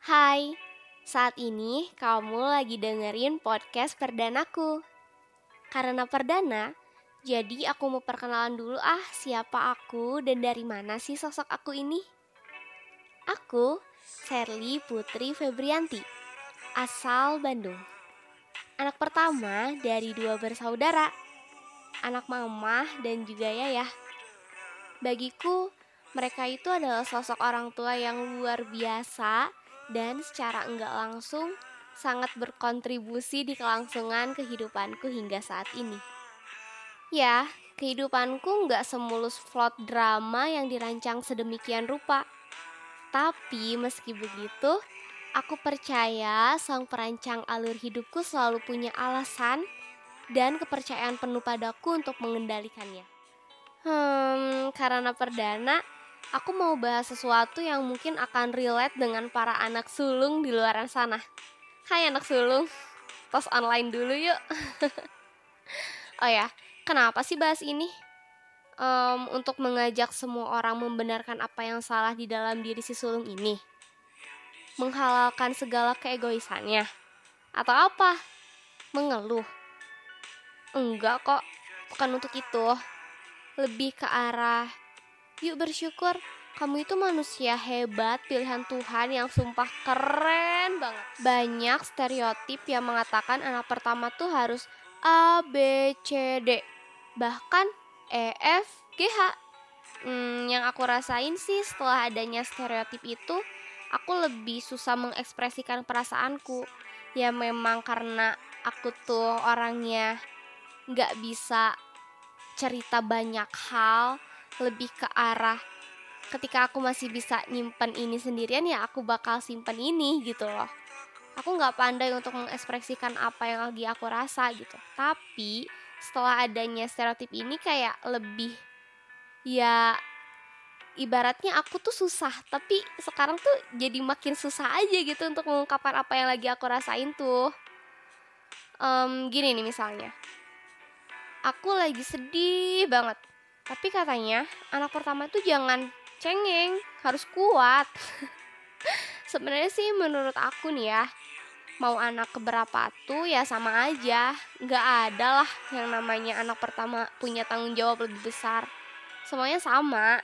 Hai, saat ini kamu lagi dengerin podcast perdanaku. Karena perdana, jadi aku mau perkenalan dulu ah siapa aku dan dari mana sih sosok aku ini. Aku, Sherly Putri Febrianti, asal Bandung. Anak pertama dari dua bersaudara, anak mama dan juga yayah. Bagiku, mereka itu adalah sosok orang tua yang luar biasa dan secara enggak langsung sangat berkontribusi di kelangsungan kehidupanku hingga saat ini. Ya, kehidupanku nggak semulus plot drama yang dirancang sedemikian rupa. Tapi meski begitu, aku percaya sang perancang alur hidupku selalu punya alasan dan kepercayaan penuh padaku untuk mengendalikannya. Hmm, karena perdana, aku mau bahas sesuatu yang mungkin akan relate dengan para anak sulung di luar sana. Hai anak sulung, tos online dulu yuk. oh ya, kenapa sih bahas ini? Um, untuk mengajak semua orang membenarkan apa yang salah di dalam diri si sulung ini. Menghalalkan segala keegoisannya. Atau apa? Mengeluh. Enggak kok, bukan untuk itu. Lebih ke arah Yuk bersyukur, kamu itu manusia hebat, pilihan Tuhan yang sumpah keren banget. Banyak stereotip yang mengatakan anak pertama tuh harus A, B, C, D. Bahkan E, F, G, H. Hmm, yang aku rasain sih setelah adanya stereotip itu, aku lebih susah mengekspresikan perasaanku. Ya memang karena aku tuh orangnya nggak bisa cerita banyak hal, lebih ke arah ketika aku masih bisa nyimpen ini sendirian ya aku bakal simpen ini gitu loh. Aku nggak pandai untuk mengekspresikan apa yang lagi aku rasa gitu. Tapi setelah adanya stereotip ini kayak lebih ya ibaratnya aku tuh susah. Tapi sekarang tuh jadi makin susah aja gitu untuk mengungkapkan apa yang lagi aku rasain tuh. Um, gini nih misalnya. Aku lagi sedih banget tapi katanya anak pertama itu jangan cengeng, harus kuat. Sebenarnya sih menurut aku nih ya, mau anak keberapa tuh ya sama aja. Nggak ada lah yang namanya anak pertama punya tanggung jawab lebih besar. Semuanya sama.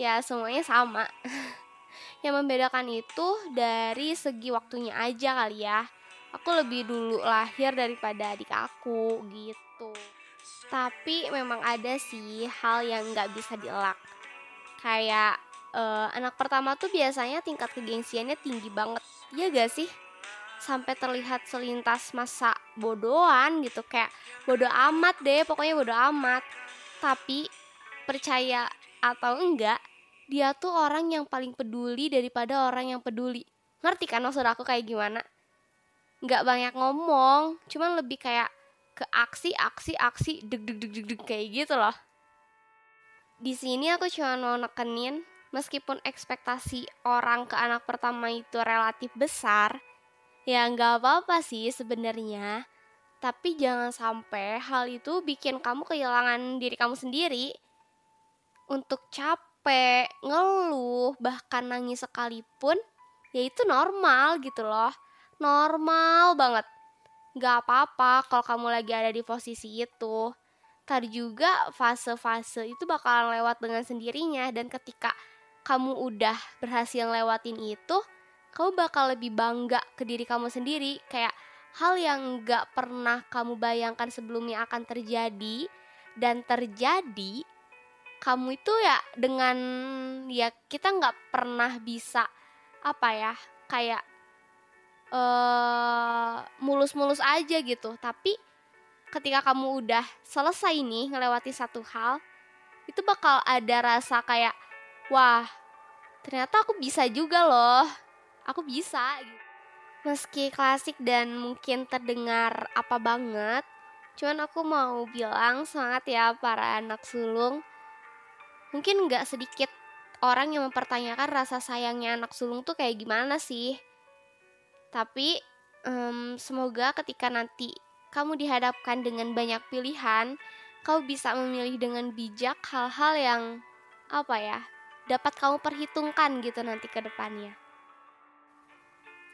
Ya semuanya sama. yang membedakan itu dari segi waktunya aja kali ya. Aku lebih dulu lahir daripada adik aku gitu. Tapi memang ada sih hal yang nggak bisa dielak. Kayak uh, anak pertama tuh biasanya tingkat kegengsiannya tinggi banget. Iya gak sih? Sampai terlihat selintas masa bodohan gitu kayak bodoh amat deh, pokoknya bodoh amat. Tapi percaya atau enggak, dia tuh orang yang paling peduli daripada orang yang peduli. Ngerti kan maksud aku kayak gimana? Nggak banyak ngomong, cuman lebih kayak ke aksi aksi aksi deg deg deg deg, deg kayak gitu loh. Di sini aku cuma mau nekenin meskipun ekspektasi orang ke anak pertama itu relatif besar ya nggak apa-apa sih sebenarnya. Tapi jangan sampai hal itu bikin kamu kehilangan diri kamu sendiri. Untuk capek, ngeluh, bahkan nangis sekalipun, ya itu normal gitu loh. Normal banget gak apa-apa kalau kamu lagi ada di posisi itu. Tadi juga fase-fase itu bakalan lewat dengan sendirinya dan ketika kamu udah berhasil lewatin itu, kamu bakal lebih bangga ke diri kamu sendiri. Kayak hal yang gak pernah kamu bayangkan sebelumnya akan terjadi dan terjadi, kamu itu ya dengan ya kita nggak pernah bisa apa ya kayak uh, mulus-mulus aja gitu. Tapi ketika kamu udah selesai nih ngelewati satu hal itu bakal ada rasa kayak wah ternyata aku bisa juga loh. Aku bisa. Gitu meski klasik dan mungkin terdengar apa banget cuman aku mau bilang semangat ya para anak sulung. Mungkin nggak sedikit orang yang mempertanyakan rasa sayangnya anak sulung tuh kayak gimana sih tapi um, semoga ketika nanti kamu dihadapkan dengan banyak pilihan, kau bisa memilih dengan bijak hal-hal yang apa ya dapat kamu perhitungkan gitu nanti ke depannya.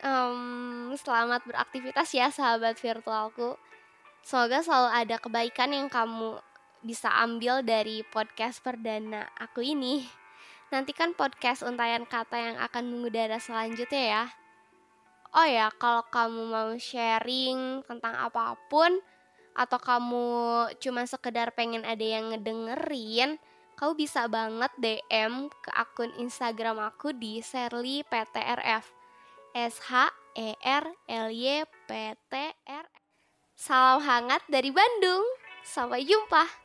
um, selamat beraktivitas ya sahabat virtualku. Semoga selalu ada kebaikan yang kamu bisa ambil dari podcast perdana aku ini. Nantikan podcast untayan kata yang akan mengudara selanjutnya ya. Oh ya, kalau kamu mau sharing tentang apa pun atau kamu cuma sekedar pengen ada yang ngedengerin, kamu bisa banget DM ke akun Instagram aku di Serly PTRF. S H E R L Y P T R. Salam hangat dari Bandung. Sampai jumpa.